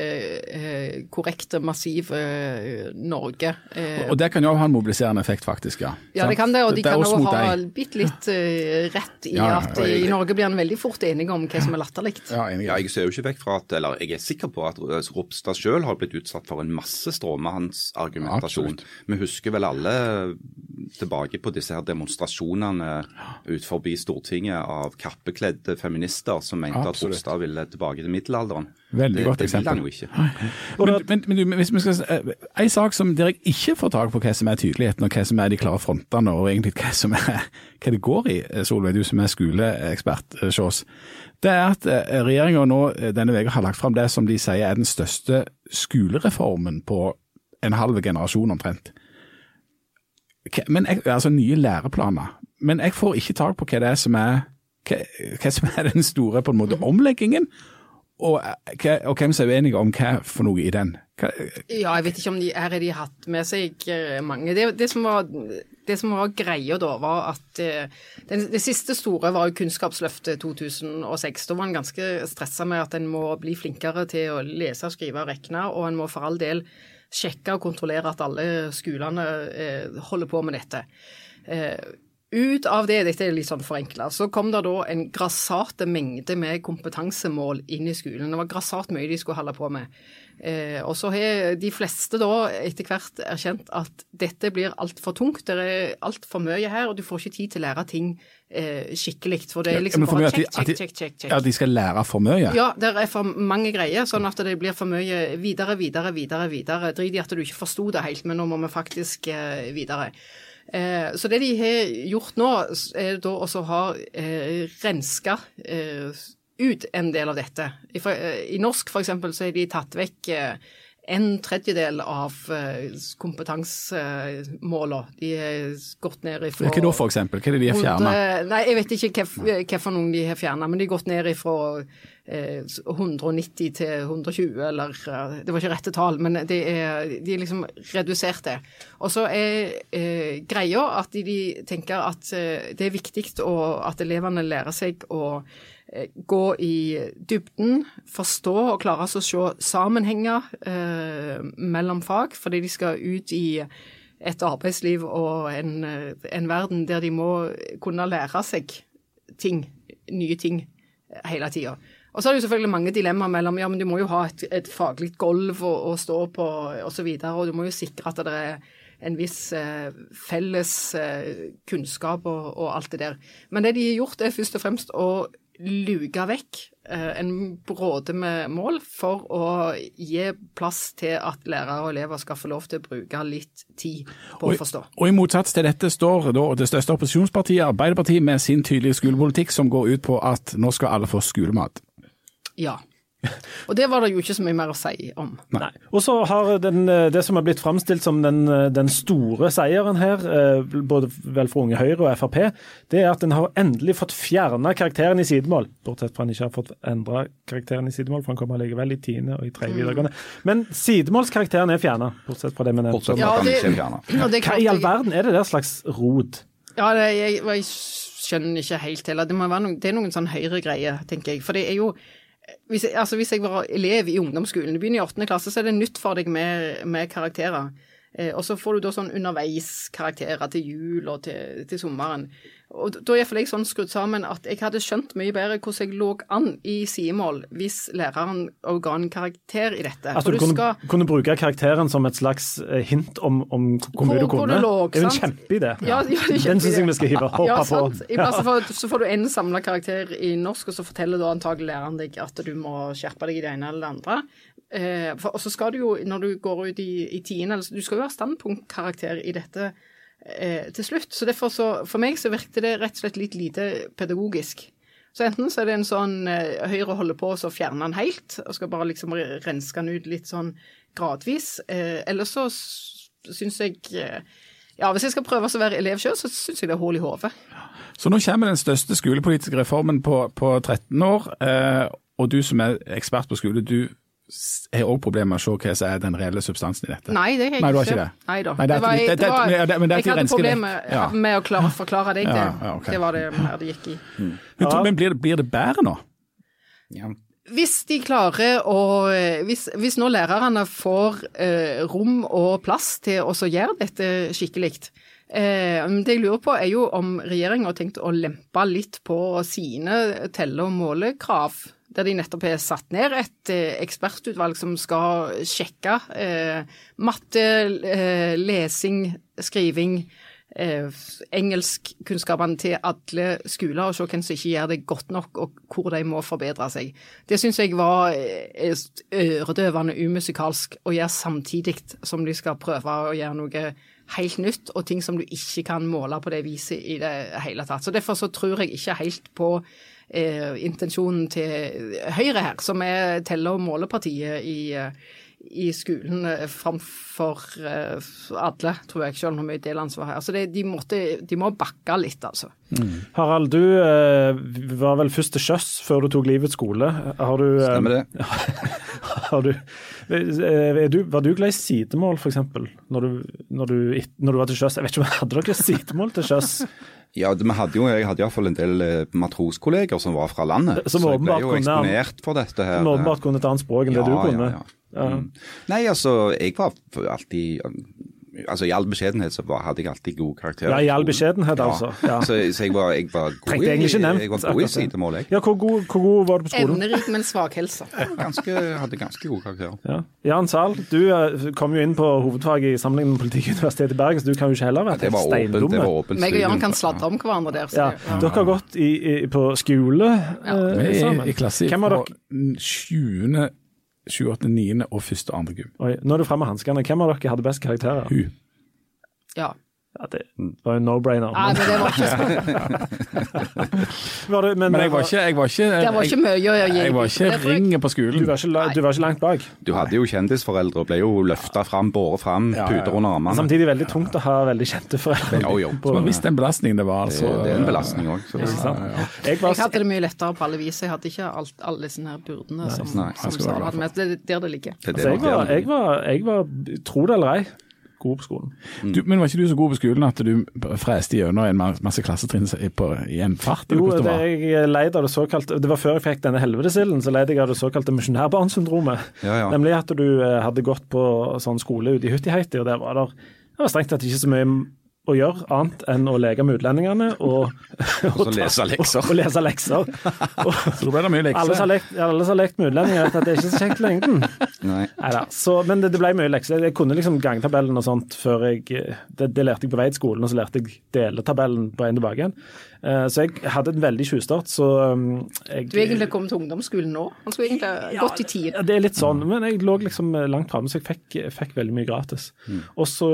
Speaker 4: eh, korrekte, massive eh, Norge. Eh,
Speaker 1: og det kan jo ha en mobiliserende effekt, faktisk. Ja,
Speaker 4: ja det kan det, og de
Speaker 1: det
Speaker 4: kan òg ha bitte litt eh, rett i
Speaker 1: Ja, ja,
Speaker 4: at
Speaker 1: og
Speaker 4: i Norge blir en veldig fort enige om hva som er latterlig.
Speaker 1: Ja.
Speaker 3: Ja, jeg ser jo ikke vekk fra at, eller jeg er sikker på at Ropstad selv har blitt utsatt for en masse stråmannsargumentasjon. Vi husker vel alle tilbake på disse her demonstrasjonene ut forbi Stortinget av kappekledde feminister som mente
Speaker 1: Absolutt.
Speaker 3: at Ropstad ville tilbake til middelalderen.
Speaker 1: Veldig
Speaker 3: godt
Speaker 1: godt
Speaker 3: det vil
Speaker 1: eksempel.
Speaker 3: han jo ikke.
Speaker 1: Men, men, men hvis vi skal, eh, En sak som der jeg ikke får tak på hva som er tydeligheten, og hva som er de klare frontene, og egentlig hva som er hva det går i, eh, Solveig, du som er skoleekspert Sjås, det er at regjeringa nå eh, denne uka har lagt fram det som de sier er den største skolereformen på en halv generasjon omtrent. Men jeg, altså nye læreplaner. Men jeg får ikke tak på hva det er som er hva, hva som er den store på en måte omleggingen, og, og hvem som er uenige om hva for noe i den. Hva,
Speaker 4: Ja, jeg vet ikke om de her har hatt med seg eh, mange. Det, det, som, var, det som var greia da, var at den, det, det siste store var jo Kunnskapsløftet 2006. Da var en ganske stressa med at en må bli flinkere til å lese, skrive og regne, og en må for all del sjekke og kontrollere at alle skolene eh, holder på med dette. Eh, ut av det, dette er litt sånn forenkla, så kom det da en grassate mengde med kompetansemål inn i skolen. Det var grassat mye de skulle holde på med. Eh, og så har de fleste da etter hvert erkjent at dette blir altfor tungt. Det er altfor mye her, og du får ikke tid til å lære ting eh, skikkelig. For det er liksom
Speaker 1: ja,
Speaker 4: bare check, check, check, check, check.
Speaker 1: ja, de skal lære for mye?
Speaker 4: Ja, det er for mange greier, sånn at det blir for mye videre, videre, videre. videre. Drit i at du ikke forsto det helt, men nå må vi faktisk eh, videre. Eh, så det de har gjort nå, er da også å ha eh, renska eh, ut en del av dette. I, for, eh, i norsk f.eks. så har de tatt vekk eh, en tredjedel av eh, kompetansemålene. De har gått ned ifra
Speaker 1: Hva da, for eksempel? Hva er det de har fjerna?
Speaker 4: Nei, jeg vet ikke hvilke noen de har fjerna, men de har gått ned ifra eh, 190 til 120, eller eh, Det var ikke rette tall, men det er, de har liksom redusert det. Og så er eh, greia at de, de tenker at eh, det er viktig å, at elevene lærer seg å eh, gå i dybden, forstå og klare å se sammenhenger eh, mellom fag, fordi de skal ut i et arbeidsliv og en, eh, en verden der de må kunne lære seg ting, nye ting, eh, hele tida. Og så er det jo selvfølgelig mange dilemmaer mellom ja, men du må jo ha et, et faglig gulv å, å stå på osv., og, så videre, og du må jo sikre at det er en viss eh, felles eh, kunnskap og, og alt det der. Men det de har gjort, er først og fremst å luke vekk eh, en bråde med mål for å gi plass til at lærere og elever skal få lov til å bruke litt tid på
Speaker 1: Og,
Speaker 4: å forstå.
Speaker 1: og i motsats til dette står da det største opposisjonspartiet, Arbeiderpartiet, med sin tydelige skolepolitikk som går ut på at nå skal alle få skolemat.
Speaker 4: Ja. Og det var det jo ikke så mye mer å si om.
Speaker 2: Nei. Og så har den, eh, det som er blitt framstilt som den, eh, den store seieren her, eh, både vel for Unge Høyre og Frp, det er at en har endelig fått fjerna karakteren i sidemål. Bortsett fra at en ikke har fått endra karakteren i sidemål, for han kommer likevel i tiende og i tredje videregående. Men sidemålskarakteren er fjerna, bortsett fra det vi nevnte.
Speaker 3: Bortsett
Speaker 4: Ja, det- det er
Speaker 2: Hva i all verden er det der slags rot?
Speaker 4: Ja, det, jeg, jeg skjønner ikke helt heller. Det, må være noen, det er noen sånn høyre-greie, tenker jeg. For det er jo hvis jeg, altså hvis jeg var elev i ungdomsskolen, du begynner i åttende klasse, så er det nytt for deg med, med karakterer. Eh, og så får du da sånn underveiskarakterer til jul og til, til sommeren. Og da er iallfall jeg sånn skrudd sammen at jeg hadde skjønt mye bedre hvordan jeg lå an i sidemål hvis læreren ga en karakter i dette.
Speaker 2: Altså, du, du
Speaker 4: skal-
Speaker 2: kunne bruke karakteren som et slags eh, hint om, om hvor mye du kunne.
Speaker 4: lå,
Speaker 2: det er jo en kjempeidé.
Speaker 4: Ja, ja, det
Speaker 2: Den syns jeg vi skal hive hoppe
Speaker 4: ja,
Speaker 2: på.
Speaker 4: I plass for, så får du en samla karakter i norsk, og så forteller da antagelig læreren deg at du må skjerpe deg i det ene eller det andre. Eh, for, og så skal du jo, når du går ut i, i tiende, du skal jo ha standpunktkarakter i dette eh, til slutt. Så derfor så, for meg så virket det rett og slett litt lite pedagogisk. Så enten så er det en sånn eh, Høyre holder på, så fjerner han helt, og skal bare liksom renske han ut litt sånn gradvis. Eh, eller så syns jeg eh, ja, Hvis jeg skal prøve å være elev sjøl, så syns jeg det er hull i hodet.
Speaker 1: Så nå kommer den største skolepolitiske reformen på, på 13 år, eh, og du som er ekspert på skole, du har òg problemer med å se hva som er den reelle substansen i dette.
Speaker 4: Nei, det har jeg
Speaker 1: Nei, du har
Speaker 4: ikke.
Speaker 1: ikke det?
Speaker 4: Nei da.
Speaker 1: Nei, det
Speaker 4: Det var-
Speaker 1: det-
Speaker 4: det
Speaker 1: det- men det- men det
Speaker 4: Jeg hadde problemer.
Speaker 1: Ja.
Speaker 4: med å klare forklare deg det.
Speaker 1: Ja, ja, ok.
Speaker 4: Det var det her det gikk i.
Speaker 1: Men, men blir, det, blir det bedre nå?
Speaker 3: Ja.
Speaker 4: Hvis de klarer å Hvis, hvis nå lærerne får eh, rom og plass til å gjøre dette skikkelig eh, Det jeg lurer på, er jo om regjeringa har tenkt å lempe litt på sine telle- og målekrav. Der de nettopp har satt ned et eh, ekspertutvalg som skal sjekke eh, matte, eh, lesing, skriving, eh, engelskkunnskapene til alle skoler, og se hvem som ikke gjør det godt nok, og hvor de må forbedre seg. Det syns jeg var eh, øredøvende umusikalsk å gjøre samtidig som de skal prøve å gjøre noe helt nytt, og ting som du ikke kan måle på det viset i det hele tatt. Så Derfor så tror jeg ikke helt på eh, intensjonen til Høyre her, som er telle- og målepartiet i eh, i skolen eh, framfor alle, tror jeg, selv om vi deler ansvar her. Så det, de, måtte, de må bakke litt, altså.
Speaker 2: Harald, du var vel først til sjøs før du tok livets skole. Har du,
Speaker 3: Stemmer det.
Speaker 2: har du er du, var du glad i sidemål, f.eks., når, du- når, du- når du var til sjøs? Jeg vet ikke, om Hadde dere sidemål til sjøs?
Speaker 3: Ja, vi hadde jo, Jeg hadde iallfall en del eh, matroskolleger som var fra landet.
Speaker 2: Som
Speaker 3: så jeg ble jo
Speaker 2: kunne-
Speaker 3: eksponert for dette her.
Speaker 2: Som åpenbart kunne et annet språk enn det du kunne.
Speaker 3: Ja, ja, ja. Mm. Nei, altså, jeg var alltid Altså, I all beskjedenhet så var, hadde jeg alltid god karakter.
Speaker 2: Ja, i all beskjedenhet,
Speaker 3: Ja.
Speaker 2: altså. Ja.
Speaker 3: Så, så jeg, var, jeg var god
Speaker 2: Trengte egentlig ikke nevnt
Speaker 3: i, jeg var god i sidemål, jeg.
Speaker 2: Ja, hvor god, hvor god var du på skolen?
Speaker 4: Evnerik, men svak helse.
Speaker 3: Ganske, hadde ganske god karakter.
Speaker 2: Ja. Jan Zahl, du eh, kom jo inn på hovedfaget i sammenligning med Politikkuniversitetet i Bergen, så du kan jo ikke heller være
Speaker 3: ja, var det var åpent
Speaker 4: Meg og Jan kan sladre om hverandre der. Så
Speaker 2: Ja, Dere har gått i, i, på skole eh, sammen.
Speaker 1: i klasse
Speaker 2: Hvem av
Speaker 1: fra
Speaker 2: dere
Speaker 1: 20., 28., 9. og 1. og 2. gym.
Speaker 2: Oi, Nå er du framme med hanskene. Hvem av dere hadde best karakterer?
Speaker 1: Hun.
Speaker 4: ja.
Speaker 2: Ja, det var jo en no-brainer.
Speaker 4: Nei,
Speaker 2: Men,
Speaker 4: det var ikke,
Speaker 2: var det, men,
Speaker 1: Men jeg var ikke Jeg var ikke,
Speaker 4: det var ikke mye å gi.
Speaker 1: jeg var ikke ringe på skolen.
Speaker 2: du, var ikke, du var ikke langt bak.
Speaker 3: Du hadde jo kjendisforeldre og ble jo løfta fram, båret fram,
Speaker 1: Ja, ja, ja.
Speaker 3: puter under armene.
Speaker 2: Samtidig veldig tungt å ha veldig kjente foreldre.
Speaker 3: Jo, jo.
Speaker 2: på-
Speaker 1: men visste en belastning det var.
Speaker 3: Det,
Speaker 1: altså.
Speaker 3: det er en belastning òg.
Speaker 2: Ja, ja. Jeg var,
Speaker 4: Jeg hadde det mye lettere på alle vis. Jeg hadde ikke alt, alle disse her byrdene som,
Speaker 3: Nei,
Speaker 4: som
Speaker 1: skal være
Speaker 4: Sara
Speaker 1: glad
Speaker 4: hadde med. Det er der det ligger.
Speaker 3: Det er
Speaker 2: altså,
Speaker 3: det
Speaker 2: jeg, var,
Speaker 3: der.
Speaker 2: jeg, var, jeg var, tro det eller ei, god på skolen.
Speaker 1: Du, men var ikke du så god på skolen at du freste gjennom en masse klassetrinn i, en fart?
Speaker 2: Jo, det,
Speaker 1: det var?
Speaker 2: jeg leid av det såkalte Det var før jeg fikk denne helvetesilden, så leide jeg av det såkalte misjonærbarnsyndromet.
Speaker 3: Ja, ja.
Speaker 2: Nemlig at du eh, hadde gått på sånn skole ute i Huttiheiti, og der var der, det var strengt tatt ikke så mye å gjøre annet enn å leke med utlendingene og,
Speaker 3: Og og lese lekser.
Speaker 2: og, og lese lekser. Og,
Speaker 1: Så da ble det mye
Speaker 2: alle som har lekt, alle som har lekt med utlendinger, vet at det er ikke så kjekt i lengden.
Speaker 3: Nei.
Speaker 2: Neida, så, men det, det ble mye lekser. Jeg kunne liksom gangtabellen og sånt før jeg Det, det lærte jeg på vei til skolen, og så lærte jeg deletabellen på veien tilbake igjen. Eh, Så jeg hadde en veldig tjuvstart, så um, jeg
Speaker 4: Du er egentlig kommet til ungdomsskolen nå. Han skulle egentlig ha gått i tid?
Speaker 2: Ja, det er litt sånn, men jeg lå liksom langt framme, så jeg fikk, fikk veldig mye gratis. Og så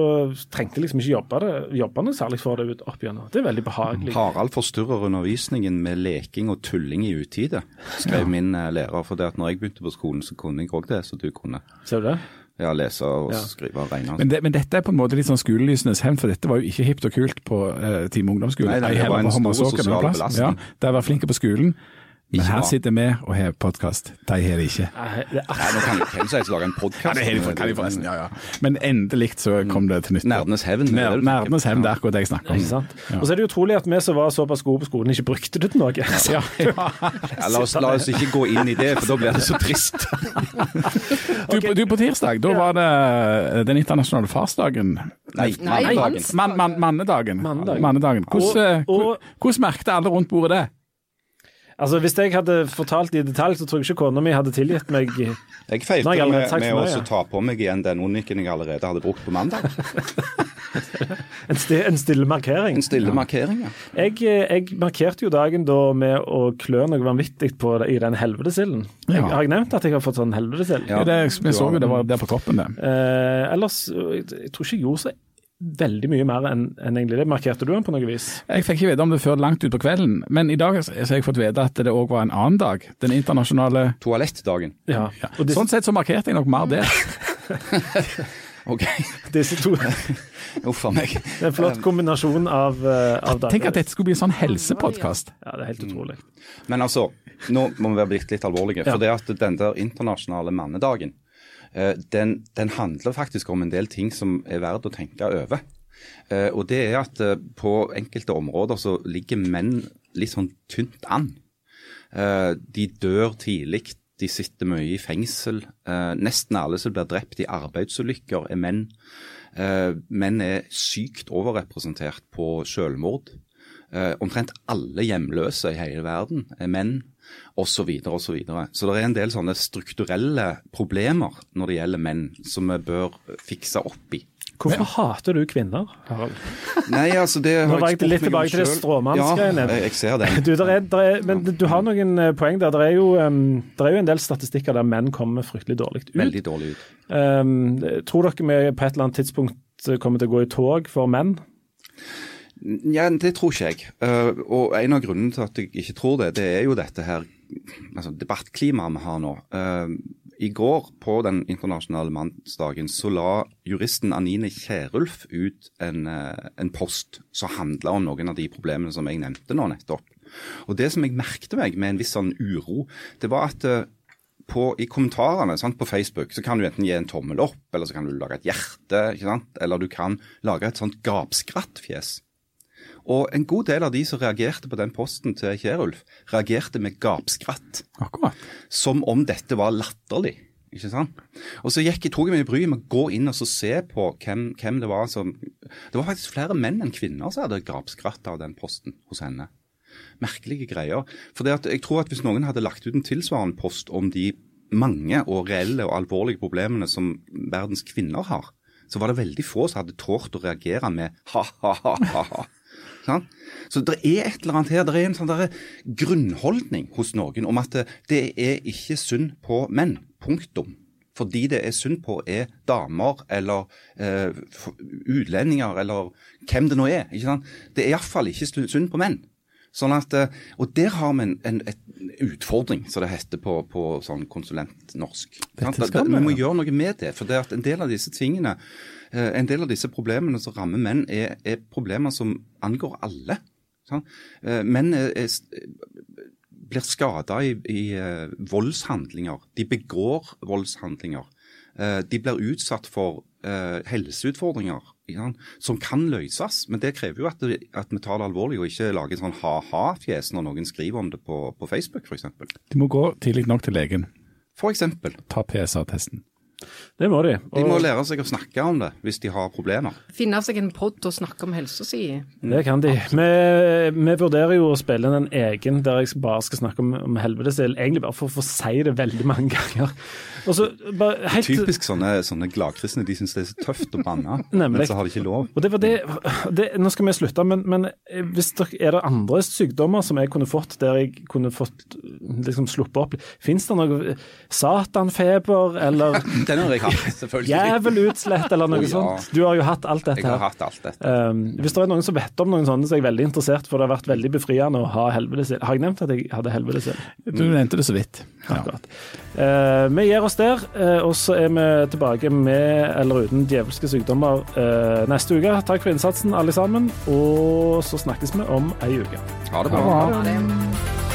Speaker 2: trengte jeg liksom ikke jobbe, det, jobbe noe særlig for det ut opp igjennom. Det er veldig behagelig.
Speaker 3: Harald forstyrrer undervisningen med leking og tulling i utide, skrev min eh, lærer. For det at når jeg begynte på skolen, så kunne jeg òg det, så du kunne
Speaker 2: Ser du det?
Speaker 3: ja, lese og
Speaker 2: Ja.
Speaker 3: skrive og regne.
Speaker 1: Men, det, men dette er på en måte litt sånn skolelysenes hevn, for dette var jo ikke hipt og kult på uh, Time ungdomsskole.
Speaker 3: Nei, det,
Speaker 1: det
Speaker 3: var en stor sosial belastning.
Speaker 1: Ja, det å være flinke på skolen. Men her
Speaker 3: bra.
Speaker 1: sitter vi og har podkast. De har det ikke.
Speaker 2: Nei,
Speaker 3: nå kan hvem som helst lage en podkast.
Speaker 1: Ja, ja. Men endelig så kom det til nytt.
Speaker 3: Nerdenes hevn. er.
Speaker 1: Nerdenes hevn, det er akkurat det jeg snakker om.
Speaker 2: ikke sant? Og så er det utrolig at vi som var såpass gode på skolen, ikke brukte det til noe.
Speaker 1: Ja, ja.
Speaker 3: Ja, la, oss, la oss ikke gå inn i det, for da blir det så trist.
Speaker 1: Du, på- du, på tirsdag, da var det eh, den internasjonale farsdagen.
Speaker 3: Nei,
Speaker 4: mannedagen.
Speaker 1: Man, man, mannedagen.
Speaker 2: Mannedagen.
Speaker 1: Mannedagen. Hvordan, eh, hvordan merket alle rundt bordet det?
Speaker 2: Altså, Hvis jeg hadde fortalt i detalj, så tror jeg ikke kona mi hadde tilgitt meg
Speaker 3: Jeg feilte
Speaker 2: jeg
Speaker 3: med, med å
Speaker 2: mye.
Speaker 3: ta på meg igjen den onikken jeg allerede hadde brukt på mandag.
Speaker 2: en, sti, en stille markering.
Speaker 3: En stille markering, ja.
Speaker 2: Jeg, eh, jeg markerte jo dagen da med å klø noe vanvittig på det, i den helvetesilden.
Speaker 1: Ja.
Speaker 2: har jeg nevnt at jeg har fått sånn helvetesild?
Speaker 3: Ja.
Speaker 1: det, vi så jo det var der på kroppen, det.
Speaker 2: Eh, ellers, jeg, jeg tror ikke jeg gjorde så veldig mye mer enn en egentlig det. Markerte du den på noe vis?
Speaker 1: Jeg fikk ikke vite om det før langt ut på kvelden, men i dag så har jeg fått vite at det òg var en annen dag. Den internasjonale
Speaker 3: Toalettdagen.
Speaker 2: Ja.
Speaker 1: ja.
Speaker 2: Og disse,
Speaker 1: Sånn sett så markerte jeg nok mer det.
Speaker 3: OK.
Speaker 2: disse to
Speaker 3: Uff a meg.
Speaker 2: Det er en flott kombinasjon av, uh, av dager.
Speaker 1: Tenk at dette skulle bli en sånn helsepodkast.
Speaker 2: Ja, det er helt utrolig.
Speaker 3: Men altså, nå må vi være blitt litt alvorlige.
Speaker 2: Ja.
Speaker 3: For det at den der internasjonale mannedagen, den, den handler faktisk om en del ting som er verdt å tenke over. Eh, Og det er at eh, på enkelte områder så ligger menn litt sånn tynt an. Eh, De dør tidlig, de sitter mye i fengsel. Eh, Nesten alle som blir drept i arbeidsulykker, er menn. Eh, Menn er sykt overrepresentert på selvmord. Eh, omtrent alle hjemløse i hele verden er menn, osv. Så, videre, og så, videre. så det er en del sånne strukturelle problemer når det gjelder menn, som vi bør fikse opp i.
Speaker 2: Hvorfor hater du kvinner, Harald?
Speaker 3: Nei, altså det
Speaker 2: Nå
Speaker 3: har
Speaker 2: var
Speaker 3: jeg
Speaker 2: litt tilbake til det stråmannsgreiene.
Speaker 3: Ja, jeg, ser den.
Speaker 2: Du, der er, der er, men du har noen eh, poeng der. Det er, jo, um, der er jo en del statistikker der menn kommer fryktelig dårlig ut.
Speaker 3: Veldig dårlig ut.
Speaker 2: Um, tror dere vi på et eller annet tidspunkt kommer til å gå i tog for menn?
Speaker 3: Ja, Det tror ikke jeg. Eh, og En av grunnene til at jeg ikke tror det, det er jo dette her altså debattklimaet vi har nå. Eh, I går på den internasjonale mannsdagen så la juristen Anine Kierulf ut en, eh, en post som handla om noen av de problemene som jeg nevnte nå nettopp. Og Det som jeg merkte meg med en viss sånn uro, det var at på, i kommentarene sant, på Facebook så kan du enten gi en tommel opp, eller så kan du lage et hjerte, eller du kan lage et sånt gapskrattfjes. Og en god del av de som reagerte på den posten til Kjerulf, reagerte med gapskratt.
Speaker 1: Akkurat.
Speaker 3: Som om dette var latterlig. Ikke sant? Og så gikk jeg, tok jeg meg bryet med å gå inn og så se på hvem, hvem det var som Det var faktisk flere menn enn kvinner som hadde gapskratt av den posten hos henne. Merkelige greier. For jeg tror at hvis noen hadde lagt ut en tilsvarende post om de mange og reelle og alvorlige problemene som verdens kvinner har, så var det veldig få som hadde tålt å reagere med ha-ha-ha. Sant? Så det er et eller annet her, det er en sånn der grunnholdning hos noen om at det, er ikke synd på menn. Punktum. Fordi det er synd på er damer eller eh, utlendinger eller hvem det nå er. ikke sant? Det er iallfall ikke synd på menn. Sånn at, eh, Og der har vi en, en utfordring, som det heter på, på sånn konsulentnorsk.
Speaker 1: skal
Speaker 3: vi må gjøre noe med det. For det at en del av disse tingene, en del av disse problemene som rammer menn, er, er problemer som angår alle. Eh, Menn er, er, blir skada i, i eh, voldshandlinger. De begår voldshandlinger. Eh, de blir utsatt for eh, helseutfordringer ja, som kan løses. Men det krever jo at, det, at vi tar det alvorlig og ikke lager sånn ha-ha-fjes når noen skriver om det på, på Facebook f.eks.
Speaker 1: De må gå tidlig nok til legen.
Speaker 3: For eksempel.
Speaker 1: Ta PSA-testen.
Speaker 2: Det må de.
Speaker 3: De må lære seg å snakke om det hvis de har problemer.
Speaker 4: Finne seg en pod og snakke om helsa si.
Speaker 2: det kan de. Vi, vi vurderer jo å spille inn en egen der jeg bare skal snakke om, om helvetesild. Egentlig bare for å få si det veldig mange ganger. Også, bare helt
Speaker 3: Typisk sånne, sånne gladkristne. De syns det er så tøft å banne,
Speaker 2: Nemlig.
Speaker 3: men så har de ikke lov.
Speaker 2: Og det var det, det Nå skal vi slutte, men, men hvis det er det andre sykdommer som jeg kunne fått der jeg kunne fått liksom sluppet opp? Fins det noe satanfeber eller
Speaker 3: Den ennå, jeg Selvfølgelig.
Speaker 2: Jævel utslett eller noe
Speaker 3: oh, ja.
Speaker 2: sånt? Du har jo hatt alt dette
Speaker 3: Jeg har hatt alt dette.
Speaker 2: Um, hvis det er noen som vet om noen sånne, så er jeg veldig interessert, for det har vært veldig befriende å ha helvetesild. Har jeg nevnt at jeg hadde helvetesild?
Speaker 1: Du nevnte det så vidt. Ja.
Speaker 2: Eh, vi gir oss der, uh, og så er vi tilbake med eller uten djevelske sykdommer uh, neste uke. Takk for innsatsen, alle sammen. Og så snakkes vi om ei uke.
Speaker 3: Ha det bra.
Speaker 1: Ha
Speaker 4: Ha det.